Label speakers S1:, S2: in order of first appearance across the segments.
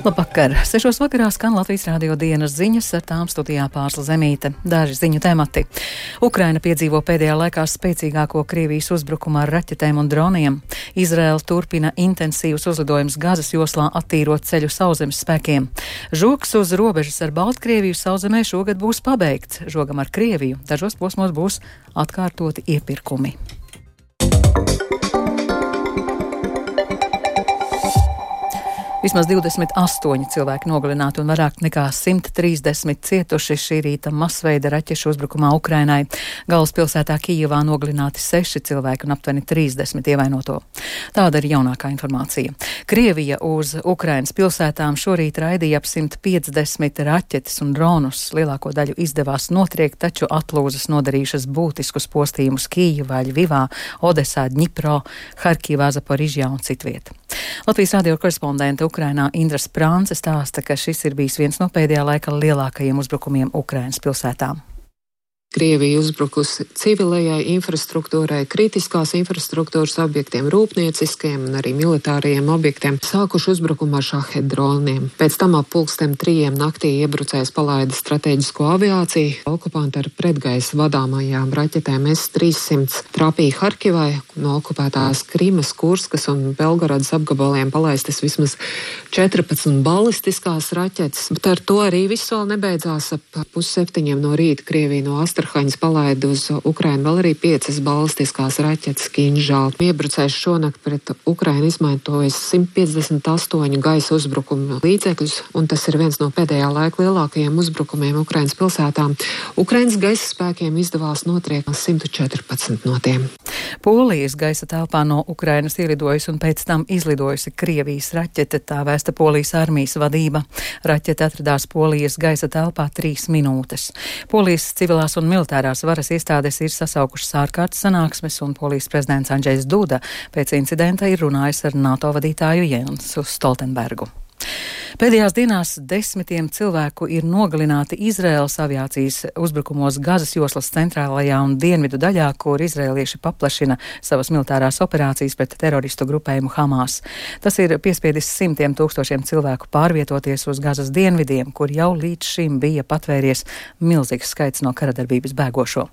S1: Labvakar! Sešos vakarā skan Latvijas rādio dienas ziņas, ar tām studijā pārsla zemīte. Daži ziņu temati. Ukraina piedzīvo pēdējā laikā spēcīgāko Krievijas uzbrukumu ar raķetēm un droniem. Izraela turpina intensīvus uzlidojumus Gazas joslā attīrot ceļu sauzemes spēkiem. Žoks uz robežas ar Baltkrieviju sauzemē šogad būs pabeigts. Žogam ar Krieviju dažos posmos būs atkārtoti iepirkumi. Vismaz 28 cilvēki nogalināti un vairāk nekā 130 cietuši šī rīta masveida raķešu uzbrukumā Ukrainai. Galvaspilsētā Kijivā nogalināti 6 cilvēki un aptuveni 30 ievainoto. Tāda ir jaunākā informācija. Krievija uz Ukrainas pilsētām šorīt raidīja ap 150 raķetes un dronus. Lielāko daļu izdevās notriekt, taču atlūzas nodarījušas būtiskus postījumus Kijivā, Ļvivā, Odesā, Dņipro, Harkivā, Zaporižjā un citviet. Latvijas radio korespondente Ukrainā Indra Sprānce stāsta, ka šis ir bijis viens no pēdējā laika lielākajiem uzbrukumiem Ukrainas pilsētām.
S2: Krievija uzbrukusi civilajai infrastruktūrai, kritiskās infrastruktūras objektiem, rūpnieciskiem un arī militārajiem objektiem, sākuši uzbrukumu ar šahed droniem. Pēc tam ap pulkstiem trījiem naktī iebrucējs palaida strateģisko aviāciju. Okupanti ar pretgaisa vadāmajām raķetēm S-300 trapīja Harkivai no okupētās Krimas, Kurskas un Belgaradas apgabaliem palaistas vismaz 14 balistiskās raķetes, bet ar to arī viss vēl nebeidzās ap pusseptiņiem no rīta Krievija no 8. Astrahaņas palaida uz Ukrainu vēl arī piecas balistiskās raķetes Kinžāl. Iebrucējs šonakt pret Ukrainu izmantojas 158 gaisa uzbrukumu līdzekļus, un tas ir viens no pēdējā laika lielākajiem uzbrukumiem Ukrainas pilsētām. Ukrainas gaisa spēkiem izdevās notriekt 114 no tiem.
S1: Polijas gaisa telpā no Ukrainas ielidojusi un pēc tam izlidojusi Krievijas raķete, tā vēsta Polijas armijas vadība. Raķete atradās Polijas gaisa telpā trīs minūtes. Polijas civilās un militārās varas iestādes ir sasaukušas ārkārtas sanāksmes, un polijas prezidents Andrzejs Duda pēc incidenta ir runājis ar NATO vadītāju Jensu Stoltenbergu. Pēdējās dienās desmitiem cilvēku ir nogalināti Izraēlas aviācijas uzbrukumos Gazas joslas centrālajā un dienvidu daļā, kur izrēlieši paplašina savas militārās operācijas pret teroristu grupējumu Hamas. Tas ir piespiedis simtiem tūkstošiem cilvēku pārvietoties uz Gazas dienvidiem, kur jau līdz šim bija patvēries milzīgs skaits no karadarbības bēgošo.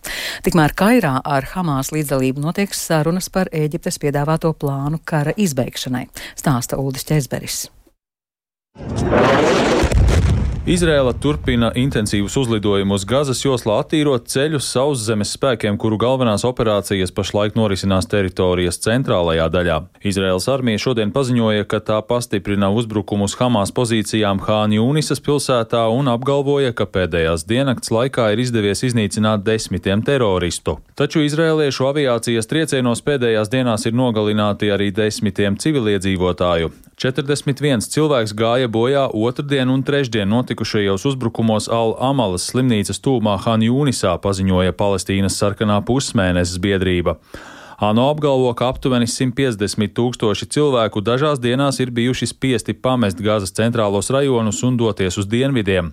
S1: Tikmēr Kairā ar Hamas līdzdalību notiek sarunas par Ēģiptes piedāvāto plānu kara izbeigšanai, stāsta Uldis Čezberis.
S3: Izrēla turpina intensīvus uzlidojumus Gazas joslā, attīrot ceļus sauszemes spēkiem, kuru galvenās operācijas pašlaik norisinās teritorijas centrālajā daļā. Izraels armija šodien paziņoja, ka tā pastiprina uzbrukumus Hamas pozīcijām Hāņu Unisas pilsētā un apgalvoja, ka pēdējās diennakts laikā ir izdevies iznīcināt desmitiem teroristu. Taču izrēliešu aviācijas triecienos pēdējās dienās ir nogalināti arī desmitiem civiliedzīvotāju. 41 cilvēks gāja bojā otrdien un trešdien notikušajos uzbrukumos Al-Amalas slimnīcas tūmā Hanjūnisā, paziņoja Palestīnas sarkanā pusmēnesis biedrība. ANO apgalvo, ka aptuveni 150 tūkstoši cilvēku dažās dienās ir bijuši spiesti pamest Gazas centrālos rajonus un doties uz dienvidiem.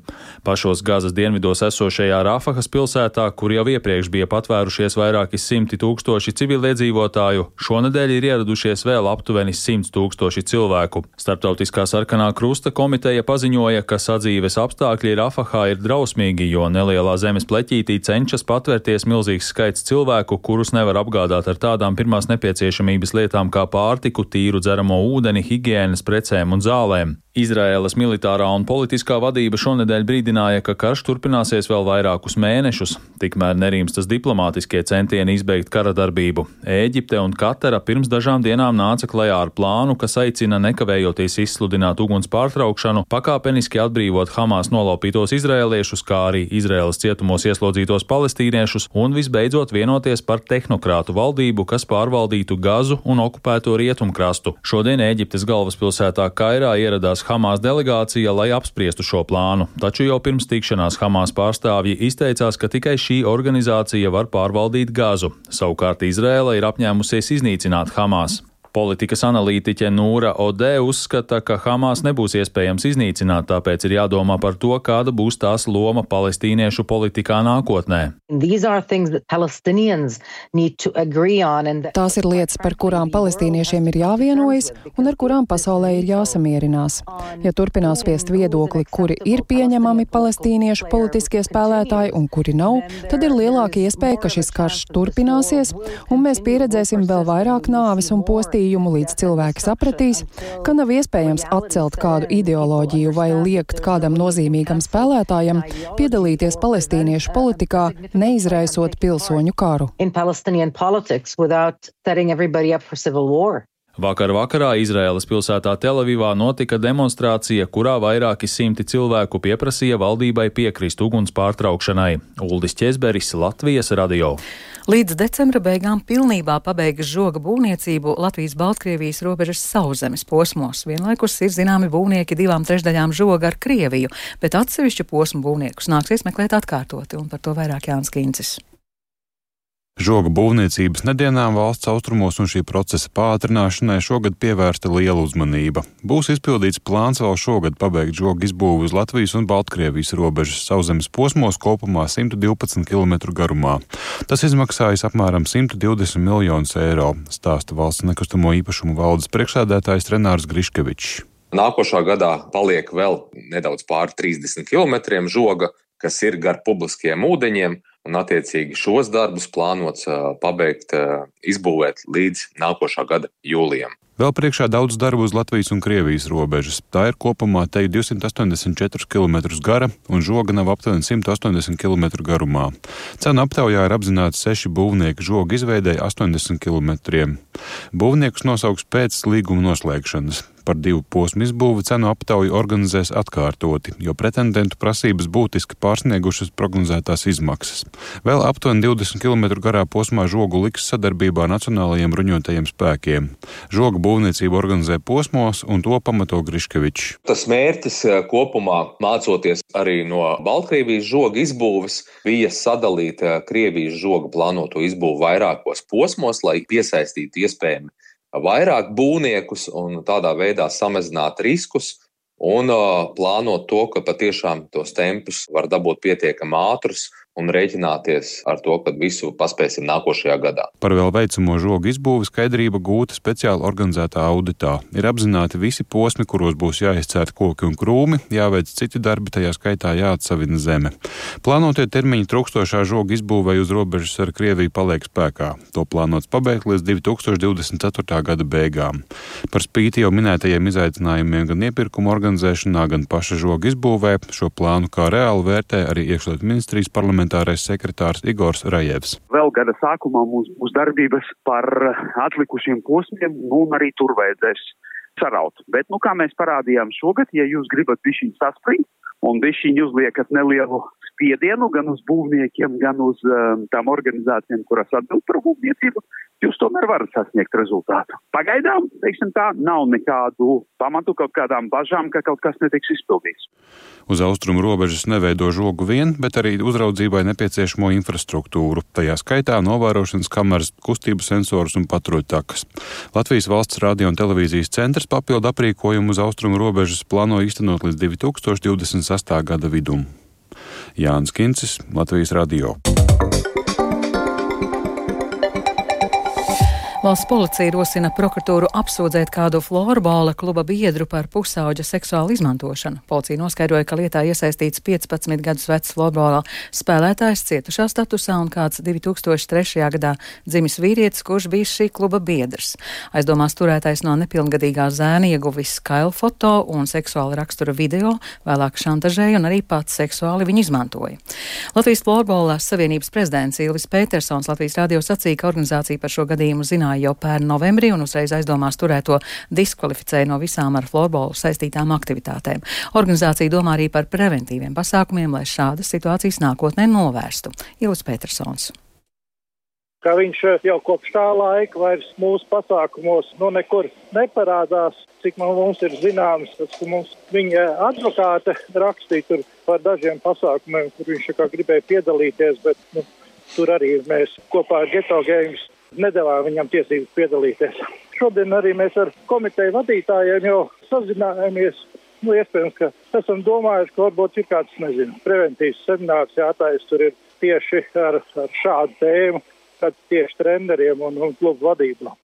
S3: Pašos Gazas dienvidos esošajā Rafahas pilsētā, kur jau iepriekš bija patvērušies vairāki simti tūkstoši civiliedzīvotāju, šonadēļ ir ieradušies vēl aptuveni 100 tūkstoši cilvēku. Starptautiskā sarkanā krusta komiteja paziņoja, ka sadzīves apstākļi Rafahā ir drausmīgi, jo nelielā zemes pleķītī cenšas patvērties milzīgs skaits cilvēku, kurus nevar apgādāt ar tādu tādām pirmās nepieciešamības lietām kā pārtiku, tīru dzeramo ūdeni, higiēnas precēm un zālēm. Izraēlas militārā un politiskā vadība šonedēļ brīdināja, ka karš turpināsies vēl vairākus mēnešus, tikmēr nerimstas diplomātiskie centieni izbeigt kara darbību. Ēģipte un Katara pirms dažām dienām nāca klajā ar plānu, kas aicina nekavējoties izsludināt uguns pārtraukšanu, pakāpeniski atbrīvot Hamas nolaupītos izrēliešus, kā arī Izraēlas cietumos ieslodzītos palestīniešus un visbeidzot vienoties par tehnokrātu valdību, kas pārvaldītu Gazu un okupēto rietumkrastu. Šodien Ēģiptes galvaspilsētā Kairā ieradās Hamas delegācija, lai apspriestu šo plānu, taču jau pirms tikšanās Hamas pārstāvji izteicās, ka tikai šī organizācija var pārvaldīt Gazu. Savukārt Izrēla ir apņēmusies iznīcināt Hamas. Politikas analītiķe Nūra Odē uzskata, ka Hamas nebūs iespējams iznīcināt, tāpēc ir jādomā par to, kāda būs tās loma palestīniešu politikā nākotnē.
S4: Tās ir lietas, par kurām palestīniešiem ir jāvienojas un ar kurām pasaulē ir jāsamierinās. Ja turpinās spiest viedokli, kuri ir pieņemami palestīniešu politiskie spēlētāji un kuri nav, tad ir lielāka iespēja, ka šis karš turpināsies un mēs pieredzēsim vēl vairāk nāves un postījumu, līdz cilvēki sapratīs, ka nav iespējams atcelt kādu ideoloģiju vai liekt kādam nozīmīgam spēlētājam piedalīties palestīniešu politikā, neizraisot pilsoņu karu.
S3: Vakar vakarā Izraēlas pilsētā Telavivā notika demonstrācija, kurā vairāki simti cilvēku pieprasīja valdībai piekrist uguns pārtraukšanai. Uldis Česberis, Latvijas radio.
S1: Līdz decembra beigām pilnībā pabeigas žoga būvniecību Latvijas-Baltkrievijas robežas sauszemes posmos. Vienlaikus ir zināmi būvnieki divām trešdaļām žoga ar Krieviju, bet atsevišķu posmu būvniekus nāksies meklēt atkārtoti, un par to vairāk Jānis Kīncis.
S5: Žoga būvniecības nedienām valsts austrumos un šī procesa pātrināšanai šogad pievērsta liela uzmanība. Būs izpildīts plāns vēl šogad pabeigt žoga izbūvi uz Latvijas un Baltkrievijas robežas sauszemes posmos kopumā 112 km garumā. Tas izmaksājas apmēram 120 miljonus eiro, stāsta valsts nekustamo īpašumu valdes priekšsēdētājs Renārs Griškevičs.
S6: Nākošā gadā paliek vēl nedaudz pāri 30 km žoga, kas ir gar publiskiem ūdeņiem un attiecīgi šos darbus plānots pabeigt, izbūvēt līdz nākošā gada jūlijam.
S5: Vēl priekšā daudz darbu uz Latvijas un Krievijas robežas. Tā ir kopumā te 284 km gara un žoga nav aptuveni 180 km garumā. Cenu aptaujā ir apzināti seši būvnieki žoga izveidēji 80 km. Būvniekus nosauks pēc līguma noslēgšanas. Par divu posmu izbūvi cenu aptauju organizēs atkārtoti, jo pretendentu prasības būtiski pārsniegušas prognozētās izmaksas. Vēl aptuveni 20 km garā posmā žogu liks sadarbībā ar Nacionālajiem bruņotajiem spēkiem. Žogu būvniecību organizē posmos, un to pamato Griškevičs.
S6: Tas mērķis eh, kopumā, mācoties arī no Baltkrievijas žoga izbūves, bija sadalīt eh, Krievijas žoga plānoto izbūvi vairākos posmos, lai piesaistītu iespējami vairāk būvniekus un tādā veidā samazināt riskus un uh, plānot to, ka patiešām tos tempus var dabūt pietiekami ātrus un rēķināties ar to, ka visu paspēsim nākošajā gadā.
S5: Par vēl veicamo žogu izbūvi skaidrība gūta speciāli organizētā auditā. Ir apzināti visi posmi, kuros būs jāizcērt koki un krūmi, jāveic citi darbi, tajā skaitā jāatsavina zeme. Plānotie termiņi trūkstošā žoga izbūvēja uz robežas ar Krieviju paliek spēkā. To plānots pabeigt līdz 2024. gada beigām. Par spīti jau minētajiem izaicinājumiem gan iepirkuma organizēšanā, gan paša žoga izbūvē šo plānu kā reāli vērtē arī iekšlietu ministrijas parlamentārais parlamentārais sekretārs Igors Rajevs.
S7: Vēl gada sākumā mums būs darbības par atlikušiem posmiem, nu, un arī tur vajadzēs saraut. Bet, nu, kā mēs parādījām šogad, ja jūs gribat bišķiņu saspringt un bišķiņu uzliekat nelielu spiedienu gan uz būvniekiem, gan uz um, tām organizācijām, kuras atbild par būvniecību, jūs tomēr varat sasniegt rezultātu. Pagaidām, teiksim tā, nav nekādu pamatu kaut kādām bažām, ka kaut kas netiks izpildīts.
S5: Uz austrumu robežas neveido žogu vien, bet arī uzraudzībai nepieciešamo infrastruktūru, tajā skaitā novērošanas kameras, kustību sensors un patruļtakas. Latvijas valsts radio un televīzijas centrs papildu aprīkojumu uz austrumu robežas plāno īstenot līdz 2028. gada vidum. Jānis Kincis, Latvijas Radio.
S1: Valsts policija rosina prokuratūru apsūdzēt kādu florbola kluba biedru par pusauģa seksuālu izmantošanu. Policija noskaidroja, ka lietā iesaistīts 15 gadus vecs florbola spēlētājs cietušā statusā un kāds 2003. gadā dzimis vīrietis, kurš bija šī kluba biedrs. Aizdomās turētais no nepilngadīgā zēna ieguvis skailu foto un seksuāla rakstura video, vēlāk šantažēja un arī pats seksuāli viņu izmantoja. Latvijas florbola savienības prezidents Ilvis Petersons Latvijas radio sacīja, ka organizācija par šo gadījumu zināja uzzināja jau pērn novembrī un uzreiz aizdomās turēto diskvalificēja no visām ar florbolu saistītām aktivitātēm. Organizācija domā arī par preventīviem pasākumiem, lai šādas situācijas nākotnē novērstu. Ilis Petersons
S8: ka viņš jau kopš tā laika vairs mūsu pasākumos nu, nekur neparādās. Cik man mums ir zināms, tas, mums viņa advokāte rakstīja par dažiem pasākumiem, kur viņš gribēja piedalīties, bet nu, tur arī mēs kopā ar Geto Games nedēvā viņam tiesības piedalīties. šodien arī mēs ar komiteju vadītājiem jau sazinājāmies. Nu, iespējams, ka esam domājuši, ka varbūt ir kāds, nezinu, preventīvs seminārs jātājas tur ir tieši ar, ar šādu tēmu, kad tieši treneriem un, un klubu vadībām.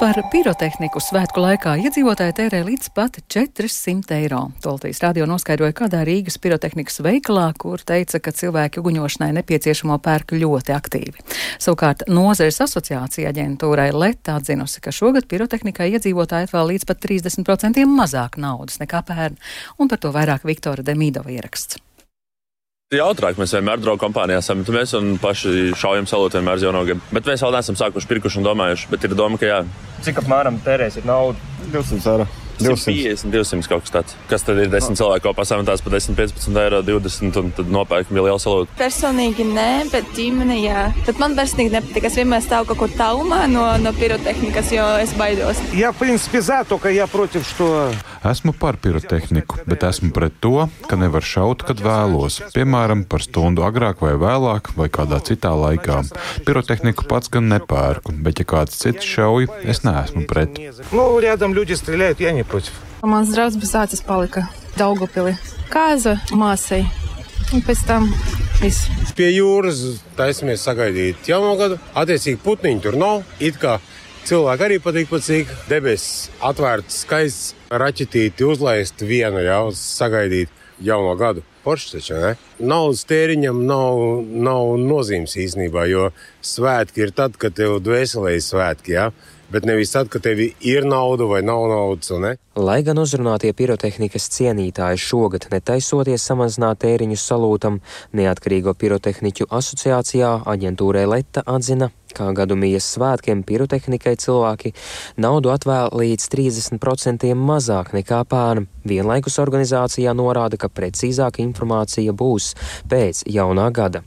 S1: Par pirotehniku svētku laikā iedzīvotāji tērē līdz pat 400 eiro. Toltīs radio noskaidroja kādā Rīgas pirotehnikas veikalā, kur teica, ka cilvēki uguņošanai nepieciešamo pērk ļoti aktīvi. Savukārt nozares asociācija aģentūrai LET atzinusi, ka šogad pirotehnikai iedzīvotāji atvēl līdz pat 30% mazāk naudas nekā pērn, un par to vairāk Viktora Demīdova ieraksts.
S9: Jautrāk mēs vienmēr draugu kompānijā esam. Mēs paši šaujam salot vienmēr uz jauno gadu. Bet mēs vēl neesam sākuši pirkuši un domājuši. Bet ir doma, ka jā.
S10: Cik apmēram tērēsiet naudu?
S9: 200 eiro. 250, 200 kaut kas tāds. Kas tad ir 10 no. cilvēku kopā sametās par 10, 15 eiro, 20 un tad nopērkam vēl lielu salūtu?
S11: Personīgi nē, bet ģimene jā. Bet man personīgi nepatīk, es vienmēr stāvu kaut kur taumā no, no pirotehnikas, jo es baidos.
S12: Jā, principā zā, to, ka jā, protiv, što...
S5: Esmu par pirotehniku, bet esmu pret to, ka nevar šaut, kad vēlos. Piemēram, par stundu agrāk vai vēlāk vai kādā citā laikā. Pirotehniku pats gan nepērku, bet ja kāds cits šauj, es neesmu pret.
S12: Nu, rādam, ļuģi strēlēt, ja ne против.
S13: Mans draugs bez acis palika Daugopili. Kāza māsai. Un pēc tam viss.
S14: Pie jūras taisamies sagaidīt jauno gadu. Attiecīgi putniņi tur nav. It kā cilvēki arī patīk pacīk. Debesis atvērts, skaists, raķetīti uzlaist vienu jau sagaidīt jauno gadu. Poršs taču, ne? Naudas tēriņam nav, nav nozīmes īstenībā, jo svētki ir tad, kad tev dvēselē ir svētki, jā. Ja? Bet nevis tad, kad tev ir nauda vai nav naudas.
S15: Lai gan uzrunātie pirotehnikas cienītāji šogad netaisoties samazināt tēriņus salūtam, Neatkarīgo pirotehniķu asociācijā aģentūrai Leta atzina, kā gadu mijas svētkiem pirotehnikai cilvēki naudu atvēl līdz 30% mazāk nekā pērn. Vienlaikus organizācijā norāda, ka precīzāka informācija būs pēc jaunā gada.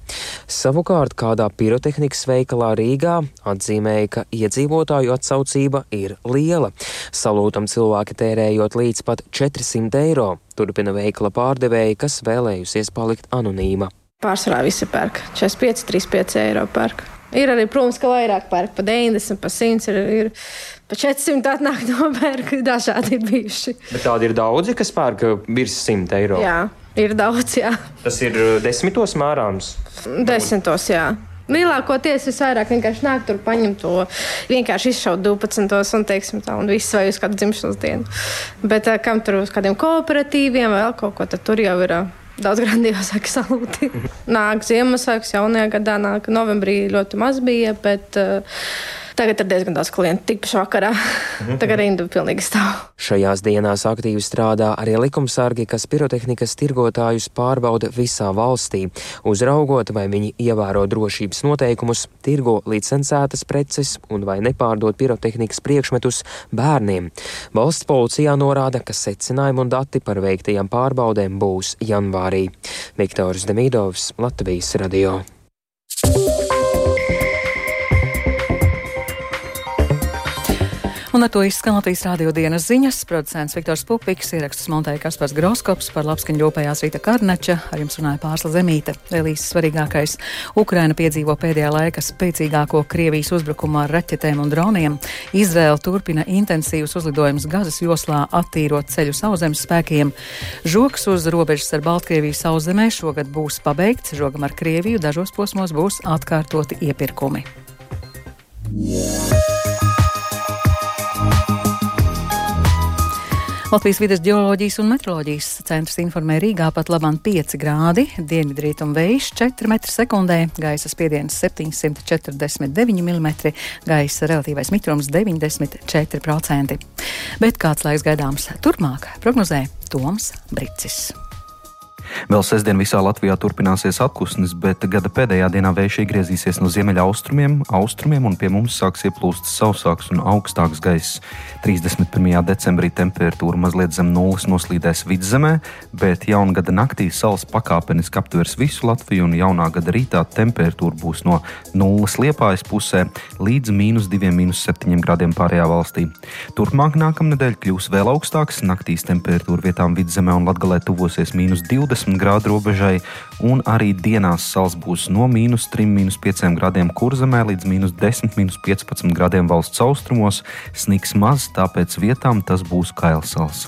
S15: Savukārt kādā pirotehnikas veikalā Rīgā atzīmēja, ka iedzīvotāju atsaucība ir liela. Salūtam cilvēki tērējot līdz pat 400 eiro. Turpina veikala pārdevēja, kas vēlējusies palikt anonīma.
S13: Pārsvarā visi pērk 45, 35 eiro pērk. Ir arī, protams, ka vairāk pērk pa 90, pa 100, ir, ir pa 400 atnāk nopērk, dažādi ir bijuši.
S15: Bet tādi ir daudzi, kas pērk virs 100 eiro.
S13: Jā, ir daudz, jā.
S15: Tas ir desmitos mērāms?
S13: Desmitos, jā. Lielākoties es vairāk vienkārši nāku tur, paņemt to, vienkārši izšaut 12. un, teiksim, tā, un viss vai uz kādu dzimšanas dienu. Bet kam tur uz kādiem kooperatīviem vai vēl kaut ko, tad tur jau ir daudz grandiozāki salūti. nāk Ziemassvētku, jaunajā gadā nāk novembrī ļoti maz bija, bet uh, Tagad ir diezgan daudz klientu, tikpaši vakarā. Mhm. Tagad rinda pilnīgi stāv.
S15: Šajās dienās aktīvi strādā arī likumsargi, kas pirotehnikas tirgotājus pārbauda visā valstī, uzraugot, vai viņi ievēro drošības noteikumus, tirgo licencētas preces un vai nepārdod pirotehnikas priekšmetus bērniem. Valsts policijā norāda, ka secinājumi un dati par veiktajām pārbaudēm būs janvārī. Viktors Demidovs, Latvijas radio.
S1: Un ar to izskan Latvijas rādio dienas ziņas. Producents Viktors Pupiks, ierakstus montēja Kaspars Groskops par labskaņu ļopējās Rīta Karnača, ar jums runāja Pārsla Zemīte. Lielīs svarīgākais - Ukraina piedzīvo pēdējā laika spēcīgāko Krievijas uzbrukumu ar raķetēm un droniem. Izraela turpina intensīvus uzlidojumus Gazas joslā, attīrot ceļu sauszemes spēkiem. Žoks uz robežas ar Baltkrieviju sauszemē šogad būs pabeigts, žogam ar Krieviju dažos posmos būs atkārtoti iepirkumi. Yeah. Latvijas vidas geoloģijas un meteoroloģijas centrs informē Rīgā pat labāk 5 grādi, dienvidrietumu vējš 4 m2, gaisa spiediens 749 mm, gaisa relatīvais mitrums 94%. Bet kāds laiks gaidāms turpmāk, prognozē Toms Bricis.
S16: Vēl sestdien visā Latvijā turpināsies atpūsnis, bet gada pēdējā dienā vējš iegriezīsies no ziemeļaustrumiem, austrumiem un pie mums sāks ieplūst sausāks un augstāks gaiss. 31. decembrī temperatūra mazliet zem nulles noslīdēs vidzemē, bet jaungada naktī salas pakāpeniski aptvers visu Latviju un jaunā gada rītā temperatūra būs no nulles liepājas pusē līdz mīnus 2,7 grādiem pārējā valstī. Turpmāk nākamnedēļ kļūs vēl augstāks, naktīs temperatūra vietām vidzemē un latgalē tuvosies mīnus 20 15 grādu robežai, un arī dienās sals būs no mīnus 3, mīnus 5 grādiem kurzemē līdz mīnus 10, mīnus 15 grādiem valsts austrumos. Sniks maz, tāpēc vietām tas būs kailsals.